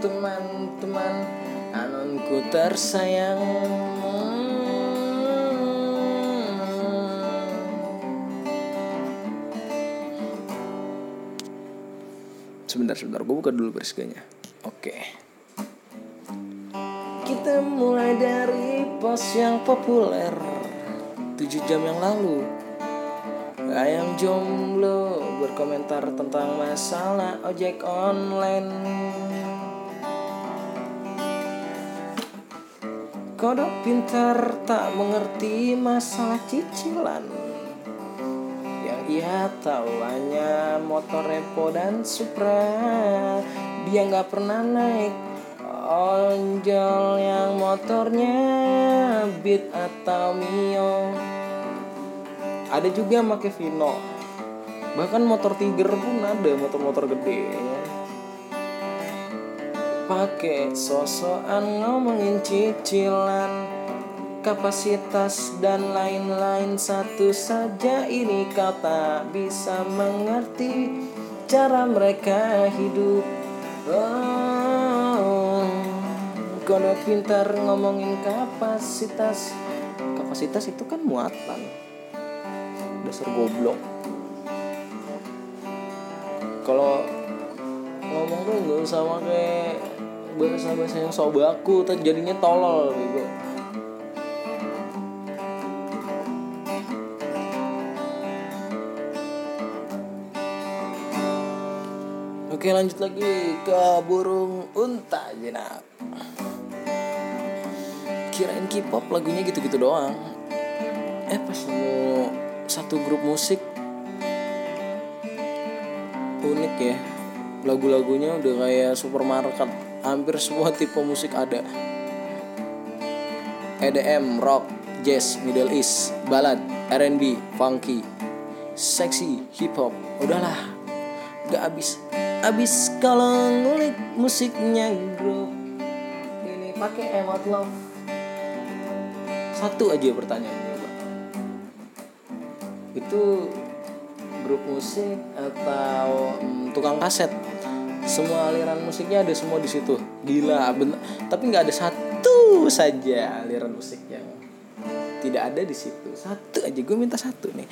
teman-teman anonku tersayang. Sebentar, sebentar, gue buka dulu beriskanya Oke. Kita mulai dari pos yang populer. 7 jam yang lalu Ayam jomblo berkomentar tentang masalah ojek online Kodok pintar tak mengerti masalah cicilan. Yang ia tahu hanya motor repo dan supra. Dia nggak pernah naik onjol yang motornya Beat atau Mio. Ada juga pakai Vino. Bahkan motor Tiger pun ada motor-motor gede ya pakai sosokan ngomongin cicilan kapasitas dan lain-lain. Satu saja ini kau tak bisa mengerti cara mereka hidup. Oh, kono pintar ngomongin kapasitas. Kapasitas itu kan muatan. Dasar goblok. Kalau ngomong tuh nggak usah pakai bahasa bahasa yang so baku tuh jadinya tolol gitu Oke lanjut lagi ke burung unta jenap Kirain K-pop lagunya gitu-gitu doang. Eh pas nemu satu grup musik Unik ya. Lagu-lagunya udah kayak supermarket Hampir semua tipe musik ada. EDM, rock, jazz, middle east, ballad, R&B, funky, seksi, hip hop. Udahlah Gak abis Abis kalau ngulik musiknya grup Ini pakai emot love. Satu aja pertanyaannya Pak Itu grup musik atau hmm, tukang kaset semua aliran musiknya ada semua di situ. Gila bener tapi nggak ada satu saja aliran musik yang tidak ada di situ. Satu aja gue minta satu nih.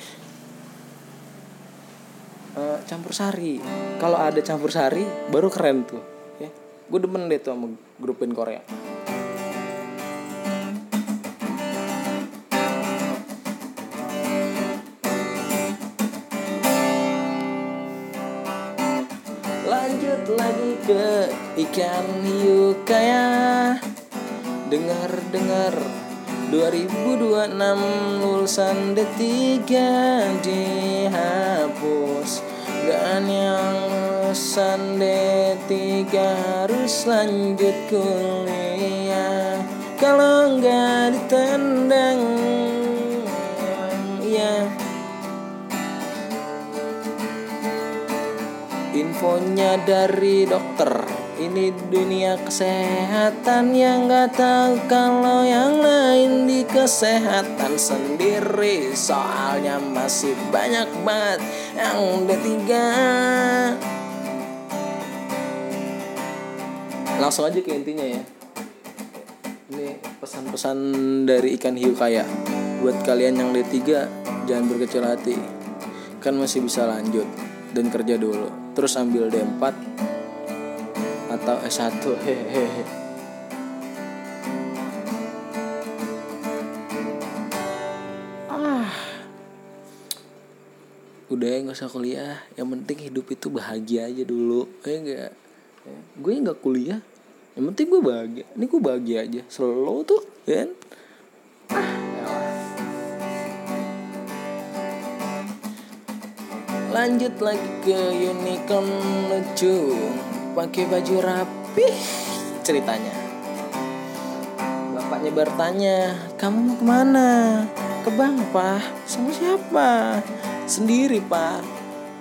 Uh, campur sari. Kalau ada campur sari baru keren tuh ya. Gue demen deh tuh sama grup band Korea lanjut lagi ke ikan hiu kaya dengar dengar 2026 lulusan D3 dihapus. Dan yang lulusan D3 harus lanjut kuliah. Kalau nggak ditendang Infonya dari dokter. Ini dunia kesehatan yang gak tahu kalau yang lain di kesehatan sendiri. Soalnya masih banyak banget yang D3 Langsung aja ke intinya ya. Ini pesan-pesan dari ikan hiu kaya. Buat kalian yang D3 jangan berkecil hati. Kan masih bisa lanjut dan kerja dulu. Terus ambil D4 atau S1 hehehe. Ah. Udah ya nggak usah kuliah. Yang penting hidup itu bahagia aja dulu. Ya enggak ya. gue nggak kuliah. Yang penting gue bahagia. Ini gue bahagia aja. Selalu tuh ya lanjut lagi ke unicorn lucu. Pakai baju rapi ceritanya. Bapaknya bertanya kamu mau ke mana? Ke bank pak sama siapa? Sendiri pak.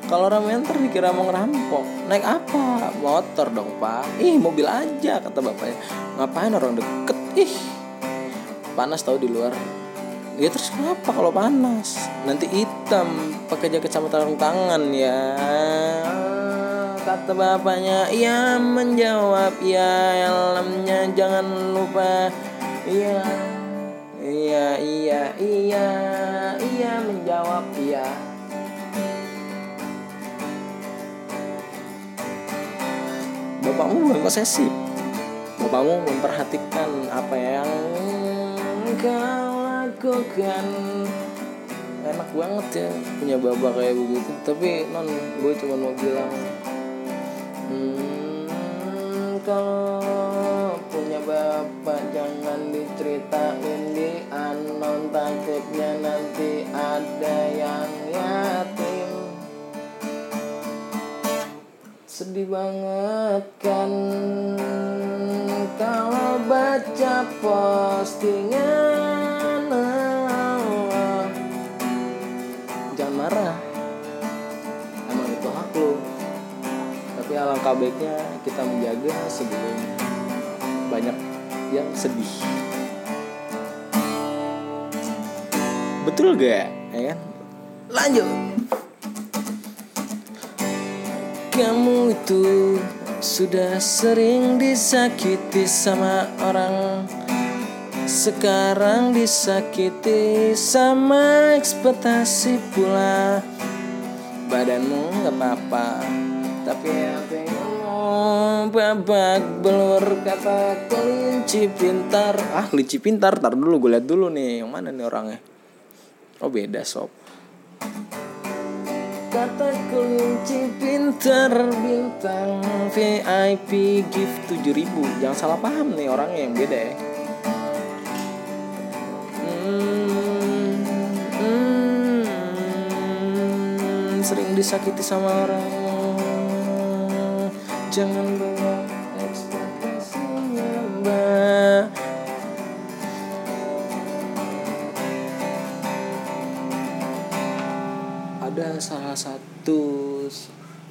Kalau ramen ntar dikira mau ngerampok. Naik apa? Motor dong pak. Ih mobil aja kata bapaknya. Ngapain orang deket? Ih panas tahu di luar ya terus kenapa kalau panas? Nanti hitam pakai jaket sama sarung tangan ya. Kata bapaknya Ia menjawab ya helmnya jangan lupa. Iya. Iya iya iya Iya menjawab iya Bapakmu bukan posesif Bapakmu memperhatikan apa yang kau lakukan enak banget ya punya bapak kayak begitu. Tapi non gue cuma mau bilang hmm, kalau punya bapak jangan diceritain di anon. Takutnya nanti ada yang yatim. Sedih banget kan. Kalau baca postingan alangkah baiknya kita menjaga sebelum banyak yang sedih. Betul gak? Ya kan? Lanjut. Kamu itu sudah sering disakiti sama orang. Sekarang disakiti sama ekspektasi pula. Badanmu gak apa-apa Tapi hatimu babak belur kata kelinci pintar. Ah kelinci pintar Tar dulu gue liat dulu nih Yang mana nih orangnya? Oh beda sob. Kata kelinci pintar bintang VIP gift 7000 Jangan salah paham nih orangnya yang beda ya. Sering disakiti sama orang jangan bawa ekspektasinya mbak. Ada salah satu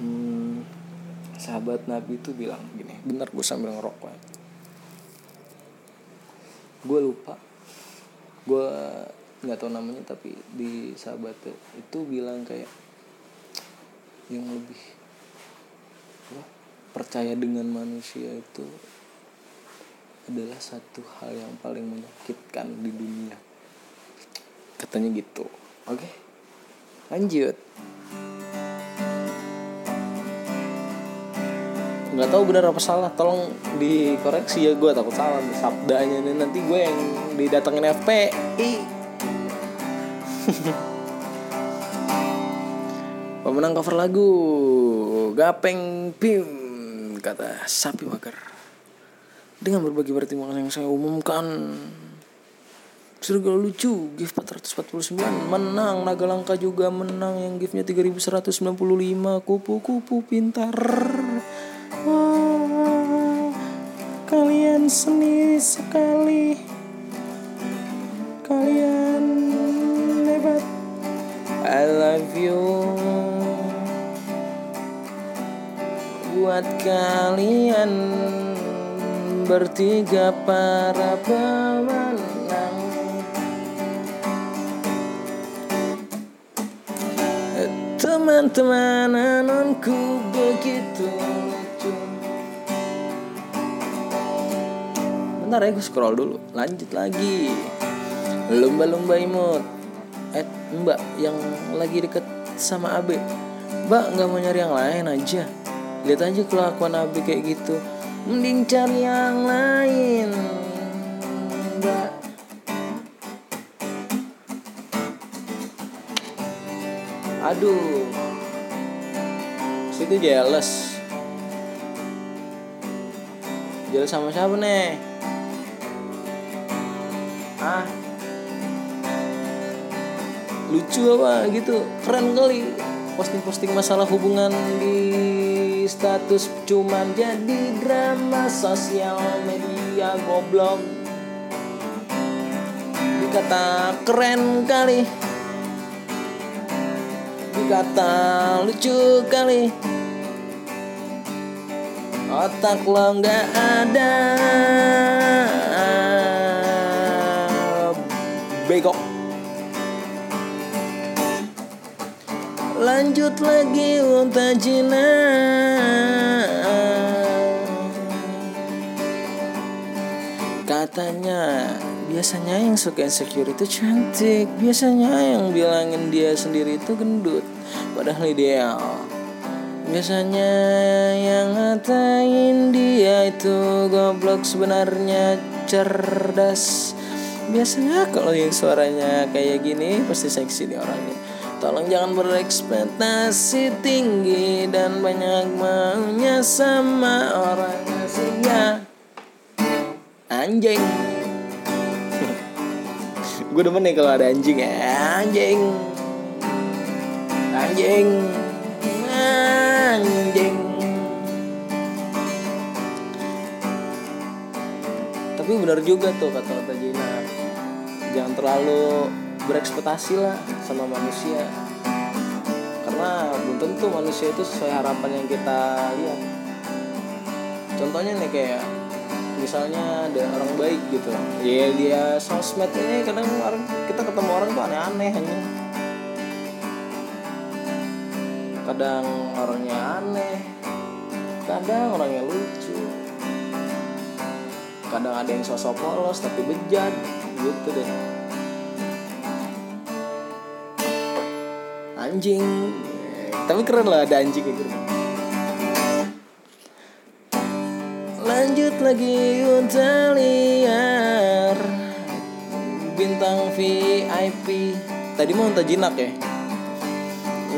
hmm, sahabat nabi itu bilang gini bentar gue sambil ngerokok ya. gue lupa. Gue nggak tahu namanya tapi di sahabat itu bilang kayak yang lebih apa, percaya dengan manusia itu adalah satu hal yang paling menyakitkan di dunia. Katanya gitu. Oke lanjut. Nggak tahu benar apa salah tolong dikoreksi ya gue takut salah nih sabdanya nih. Nanti gue yang didatengin FPI Pemenang cover lagu Gapeng Pim kata Sapi Mager. Dengan berbagi pertimbangan yang saya umumkan Surga lucu gift 449 menang. Naga Langka juga menang yang giftnya 3195 kupu-kupu pintar. Wow, kalian seni sekali. Kalian buat kalian bertiga para pemenang. Teman-teman anonku begitu lucu. Bentar ya gue scroll dulu. Lanjut lagi. Lumba-lumba imut. Eh mbak yang lagi deket sama Abe. Mbak nggak mau nyari yang lain aja lihat aja kelakuan Abi kayak gitu. Mending cari yang lain. Mbak aduh. Situ jealous. Jealous sama siapa nih ah lucu apa gitu? Keren kali posting-posting masalah hubungan di status cuman jadi drama sosial media goblok. Dikata keren kali. Dikata lucu kali. Otak lo nggak ada. Begok lanjut lagi unta jinak Katanya biasanya yang suka insecure itu cantik. Biasanya yang bilangin dia sendiri itu gendut Padahal ideal Biasanya yang ngatain dia itu goblok sebenarnya cerdas. Biasanya kalau yang suaranya kayak gini pasti seksi nih orangnya. Tolong jangan berekspektasi tinggi dan banyak maunya sama orang asingnya anjing. Gue demen nih kalau ada anjing ya. Anjing. Anjing. Anjing. Tapi benar juga tuh kata kata Jina. Jangan terlalu berekspektasi lah sama manusia. Karena belum tentu manusia itu sesuai harapan yang kita lihat. Contohnya nih kayak misalnya ada orang baik gitu. Ya dia sosmed ini kadang orang kita ketemu orang tuh aneh-aneh hanya kadang orangnya aneh kadang orangnya lucu. Kadang ada yang sosok polos tapi bejat gitu deh. Anjing. Tapi keren lah ada anjing gitu lagi unta liar bintang VIP tadi mau unta jinak ya?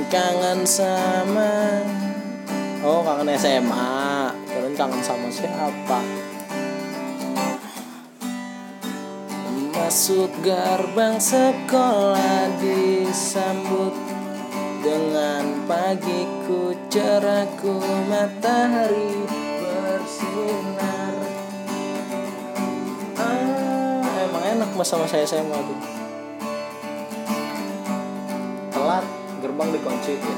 Kangen sama. Oh kangen SMA kalian kangen sama siapa? Masuk gerbang sekolah disambut dengan pagiku cerahku matahari masa-masa SMA tuh telat gerbang dikunci ya.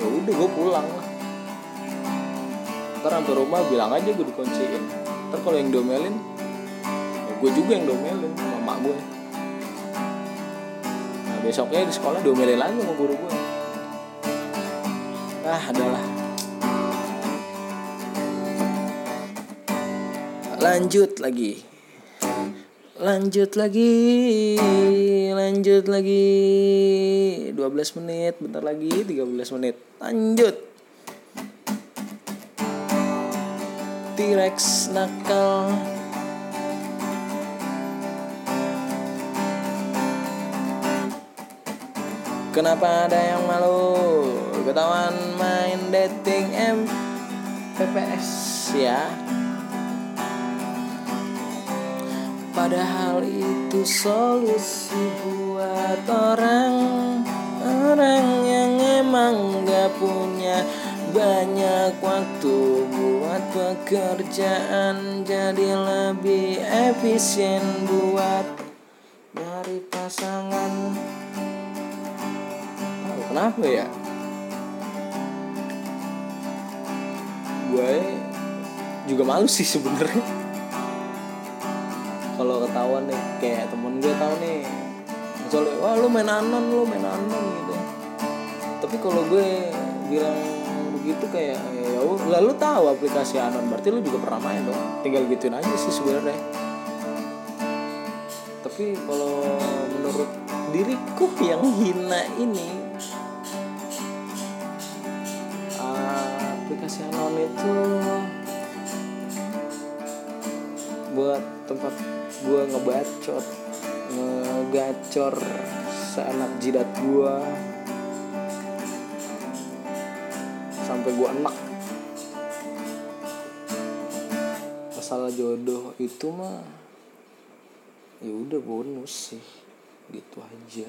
Ya udah gue pulang. Lah ntar sampai rumah bilang aja gue dikunciin ntar kalau yang domelin ya gue juga yang domelin sama mak gue nah besoknya di sekolah domelin lagi sama guru gue ah adalah. Lanjut lagi lanjut lagi lanjut lagi. 12 menit bentar lagi 13 menit. Lanjut. T-Rex nakal. Kenapa ada yang malu? Ketahuan main dating M PPS ya Padahal itu solusi buat orang. Orang yang emang gak punya banyak waktu buat pekerjaan. Jadi lebih efisien buat nyari pasangan. Tahu kenapa ya? Gue juga malu sih sebenarnya kalau ketahuan nih kayak temen gue tahu nih. Misalnya wah lu main anon lu main anon gitu. Tapi kalau gue bilang begitu kayak ya lalu tahu aplikasi anon berarti lu juga pernah main dong. Tinggal gituin aja sih sebenarnya. Tapi kalau menurut diriku yang hina ini aplikasi anon itu buat tempat gue ngebacot ngegacor seenak jidat gue sampai gue enak. Masalah jodoh itu mah ya udah bonus sih. Gitu aja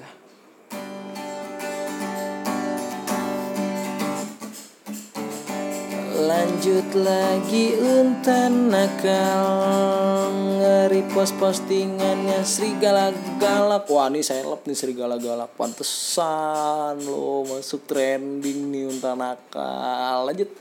lanjut lagi untan nakal. Ngeri post postingannya serigala galak wah ini saya lep nih serigala galak pantesan lo masuk trending nih untan nakal. Lanjut.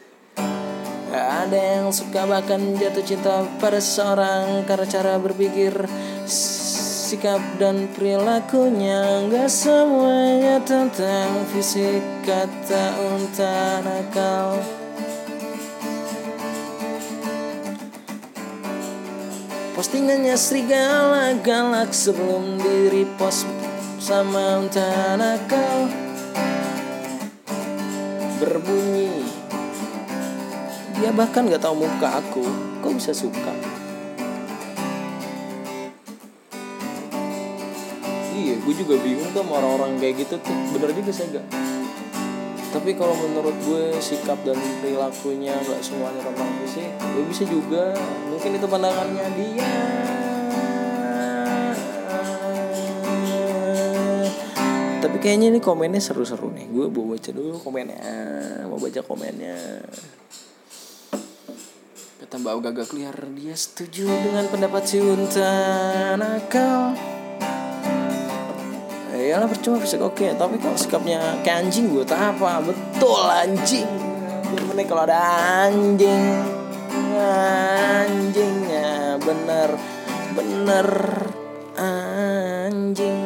Ada yang suka bahkan jatuh cinta pada seorang. Karena cara berpikir sikap dan perilakunya Gak semuanya tentang fisik kata unta nakal Postingannya serigala galak sebelum diri post sama unta nakal Berbunyi. Dia bahkan gak tahu muka aku. Kok bisa suka? Iya gue juga bingung tuh sama orang-orang kayak gitu tuh. Bener juga sih gak tapi kalau menurut gue sikap dan perilakunya nggak semuanya tentang fisik ya bisa juga. Mungkin itu pandangannya dia. Tapi kayaknya ini komennya seru-seru nih. Gue mau baca dulu komennya. Mau baca komennya. Kata mbak gagak liar dia setuju dengan pendapat si unta nakal ya lah percuma fisik oke tapi kalau sikapnya kayak anjing buat apa. Betul anjing. Gimana kalau ada anjing. Anjingnya bener. Bener anjing.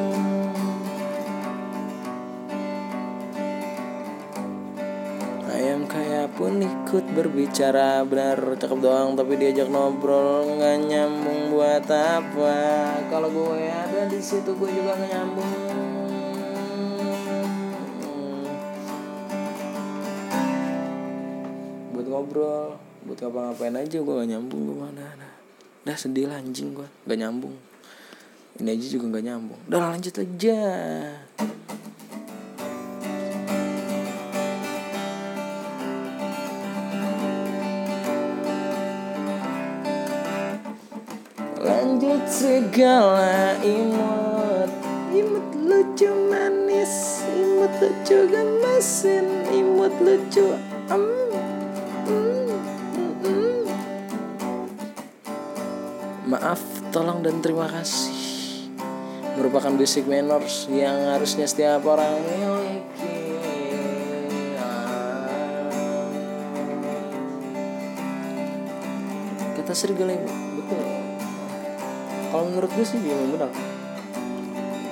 Ayam kaya pun ikut berbicara benar cakep doang tapi diajak ngobrol nggak nyambung buat apa. Kalau gue ada di situ gue juga nggak nyambung ngobrol. Buat ngapa-ngapain aja gue gak nyambung gue mana nah. dah sedih lah anjing gue gak nyambung. Ini aja juga gak nyambung. Udah lanjut aja. Lanjut segala imut. Imut lucu manis imut lucu gemesin imut lucu am Maaf, tolong dan terima kasih. Merupakan basic manners yang harusnya setiap orang miliki. Kata serigala ibu, betul. Kalau menurut gue sih memang benar.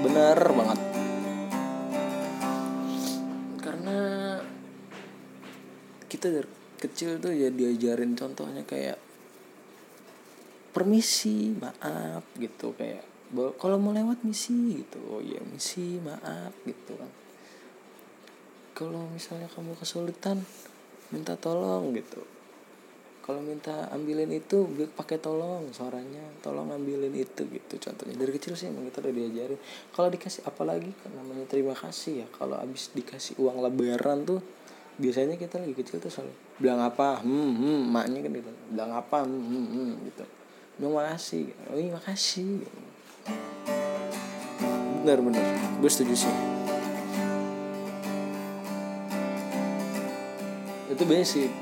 Benar banget. Karena kita dari kecil tuh ya diajarin contohnya kayak permisi maaf gitu kayak kalau mau lewat misi gitu. Oh ya misi maaf gitu kan. Kalau misalnya kamu kesulitan minta tolong gitu. Kalau minta ambilin itu pakai tolong suaranya tolong ambilin itu gitu. Contohnya dari kecil sih emang kita udah diajarin. Kalau dikasih apalagi kan namanya terima kasih ya kalau abis dikasih uang lebaran tuh biasanya kita lagi kecil tuh selalu bilang apa? Hmm hmm maknya kan gitu bilang apa? Hmm hmm, hmm gitu bilang makasih oh iya makasih. Benar benar. Gue setuju sih. Itu basic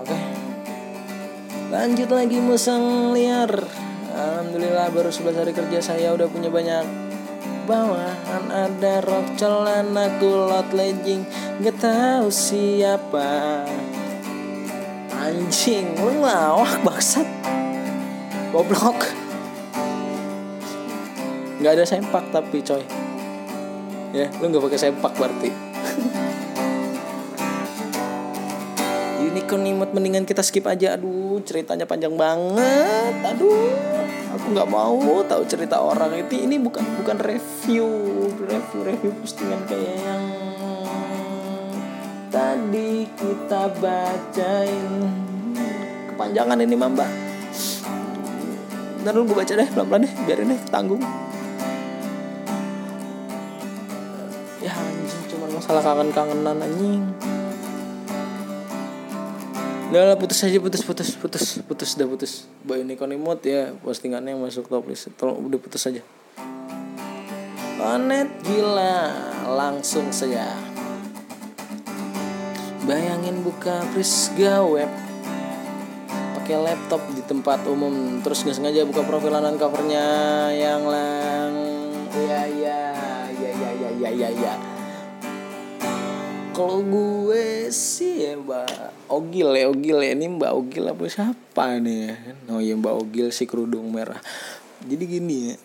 oke. Okay. lanjut lagi musang liar. Alhamdulillah baru 11 hari kerja saya udah punya banyak bawahan. Ada rok celana kulot legging. Gak tahu siapa. Anjing Lu ngelawak bangsat Goblok. Gak ada sempak tapi coy. Ya lu gak pakai sempak berarti. Unicorn imut mendingan kita skip aja. Aduh ceritanya panjang banget. Aduh aku nggak mau tahu cerita orang itu. Ini bukan bukan review. Review review postingan kayak yang tadi kita bacain. Kepanjangan ini mamba Ntar gue baca deh pelan-pelan deh biarin deh tanggung. Ya anjing cuma masalah kangen-kangenan anjing. Udah lah putus aja putus putus putus putus udah putus. Boy ini konimot ya postingannya masuk top list. Tolong udah putus aja. Planet gila langsung saja. Bayangin buka Prisga web pakai laptop di tempat umum terus nggak sengaja buka profil dan covernya yang lang. Ya ya ya ya ya ya ya ya kalau gue sih ya mbak Ogil ya Ogil ya. Ini mbak Ogil apa siapa nih oh ya mbak Ogil si kerudung merah. Jadi gini ya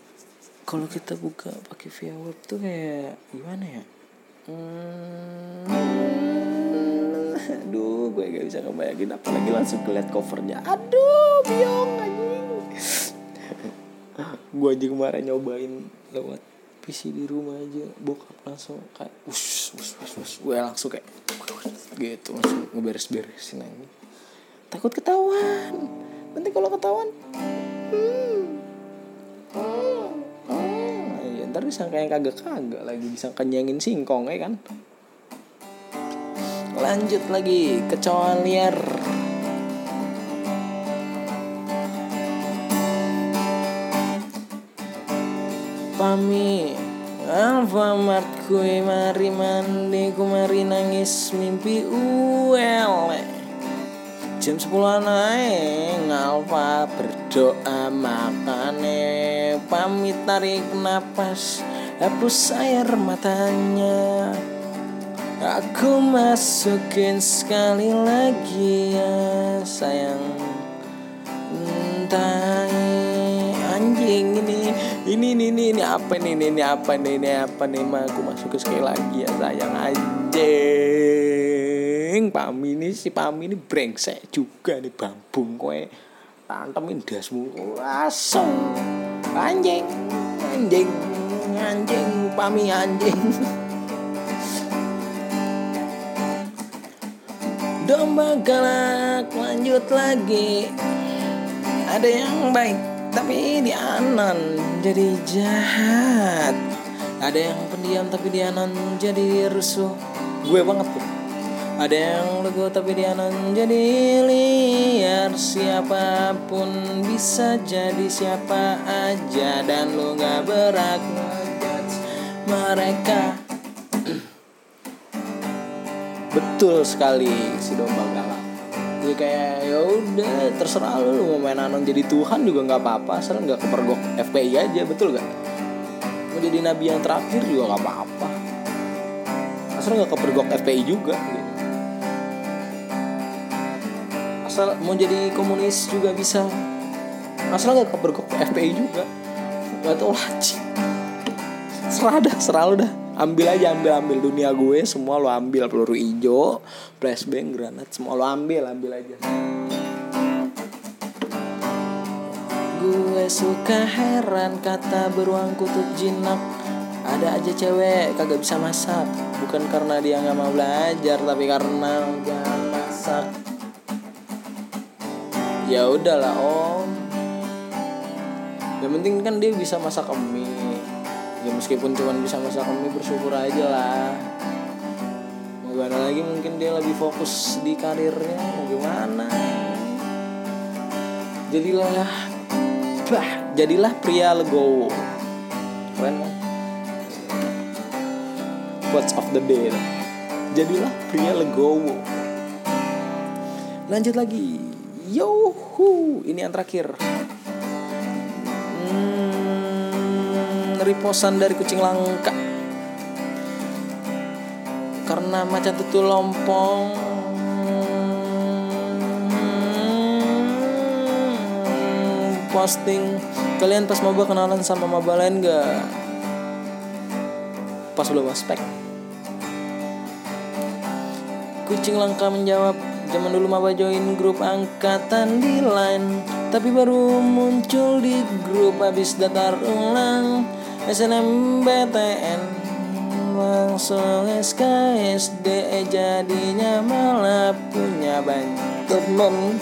kalau kita buka pakai via web tuh kayak gimana ya? Hmm, aduh gue gak bisa ngebayangin apalagi langsung ngeliat covernya. Aduh biong anjing. Gue aja kemarin nyobain lewat PC di rumah aja. Bokap langsung kayak us us us us gue langsung kayak gitu langsung ngeberes-beresin aja. Takut ketahuan. Nanti kalau ketahuan hmm, hmm, hmm. ya, ntar disangka yang kagak-kagak lagi disangka nyangin singkong ya kan lanjut lagi kecoa liar. Pami Alfamart kue mari mandi ku mari nangis mimpi uel Jam 10 naik ngalfa berdoa makane. Pamit tarik napas hapus air matanya Aku masukin sekali lagi ya sayang. Entah anjing ini ini ini ini, ini apa nih ini, ini apa nih ini apa nih mah aku masukin sekali lagi ya sayang anjing. Pami ini si Pami ini brengsek juga nih bambung kowe. Tantemin dasmu langsung. Anjing anjing anjing Pami anjing domba galak lanjut lagi. Ada yang baik tapi dianan jadi jahat. Ada yang pendiam tapi dianan jadi rusuh. Gue banget tuh. Ada yang lego tapi dianan jadi liar. Siapa pun bisa jadi siapa aja dan lu gak berak mereka betul sekali si domba galak. Jadi kayak ya udah terserah lu, mau main anon jadi Tuhan juga nggak apa-apa asal nggak kepergok FPI aja betul gak mau jadi nabi yang terakhir juga nggak apa-apa. Asal nggak kepergok FPI juga gitu. asal mau jadi komunis juga bisa. Asal nggak kepergok FPI juga. Nggak tau lah serah dah serah lu dah ambil aja ambil ambil. Dunia gue semua lo ambil. Peluru hijau flashbang granat. Semua lo ambil ambil aja. Gue suka heran kata beruang kutub jinak. Ada aja cewek kagak bisa masak. Bukan karena dia nggak mau belajar tapi karena gak masak. Ya udahlah om. Yang penting kan dia bisa masak mie ya meskipun cuma bisa masak mie bersyukur aja lah. Mau gimana lagi? Mungkin dia lebih fokus di karirnya. Mau gimana? Jadilah bah jadilah pria legowo. Keren kan? Quotes of the day. Jadilah pria legowo. Lanjut lagi. Yohu ini yang terakhir riposan dari kucing langka. Karena macan tutul lompong. Posting. Kalian pas maba kenalan sama maba lain gak pas belum aspek kucing langka menjawab zaman dulu maba join grup angkatan di line tapi baru muncul di grup habis datar ulang SNMPTN langsung SKSD jadinya malah punya banyak temen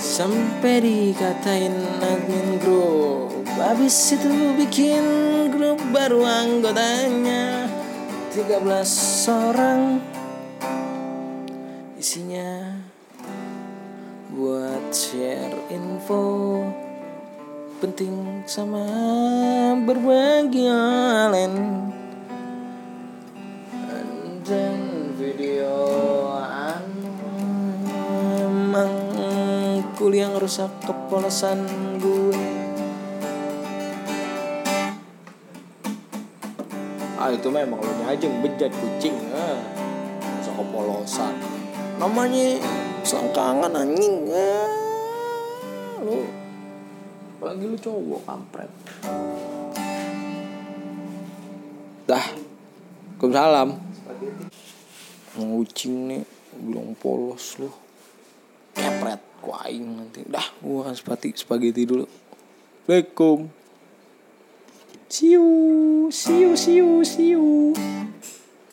sampai dikatain admin grup habis itu bikin grup baru anggotanya. 13 orang isinya buat share info penting sama berbagi alen dan video emang kuliah ngerusak kepolosan gue. Ah itu memang lo aja bejat kucing ah rusak kepolosan. Namanya selangkangan anjing ah, apalagi lu cowok kampret. Dah. Waalaikumsalam. Ngucing nih bilang polos lu. Kepret kuaing nanti. Dah gua makan spaghetti spaghetti dulu. Assalamualaikum. See you, see you, see you, see you.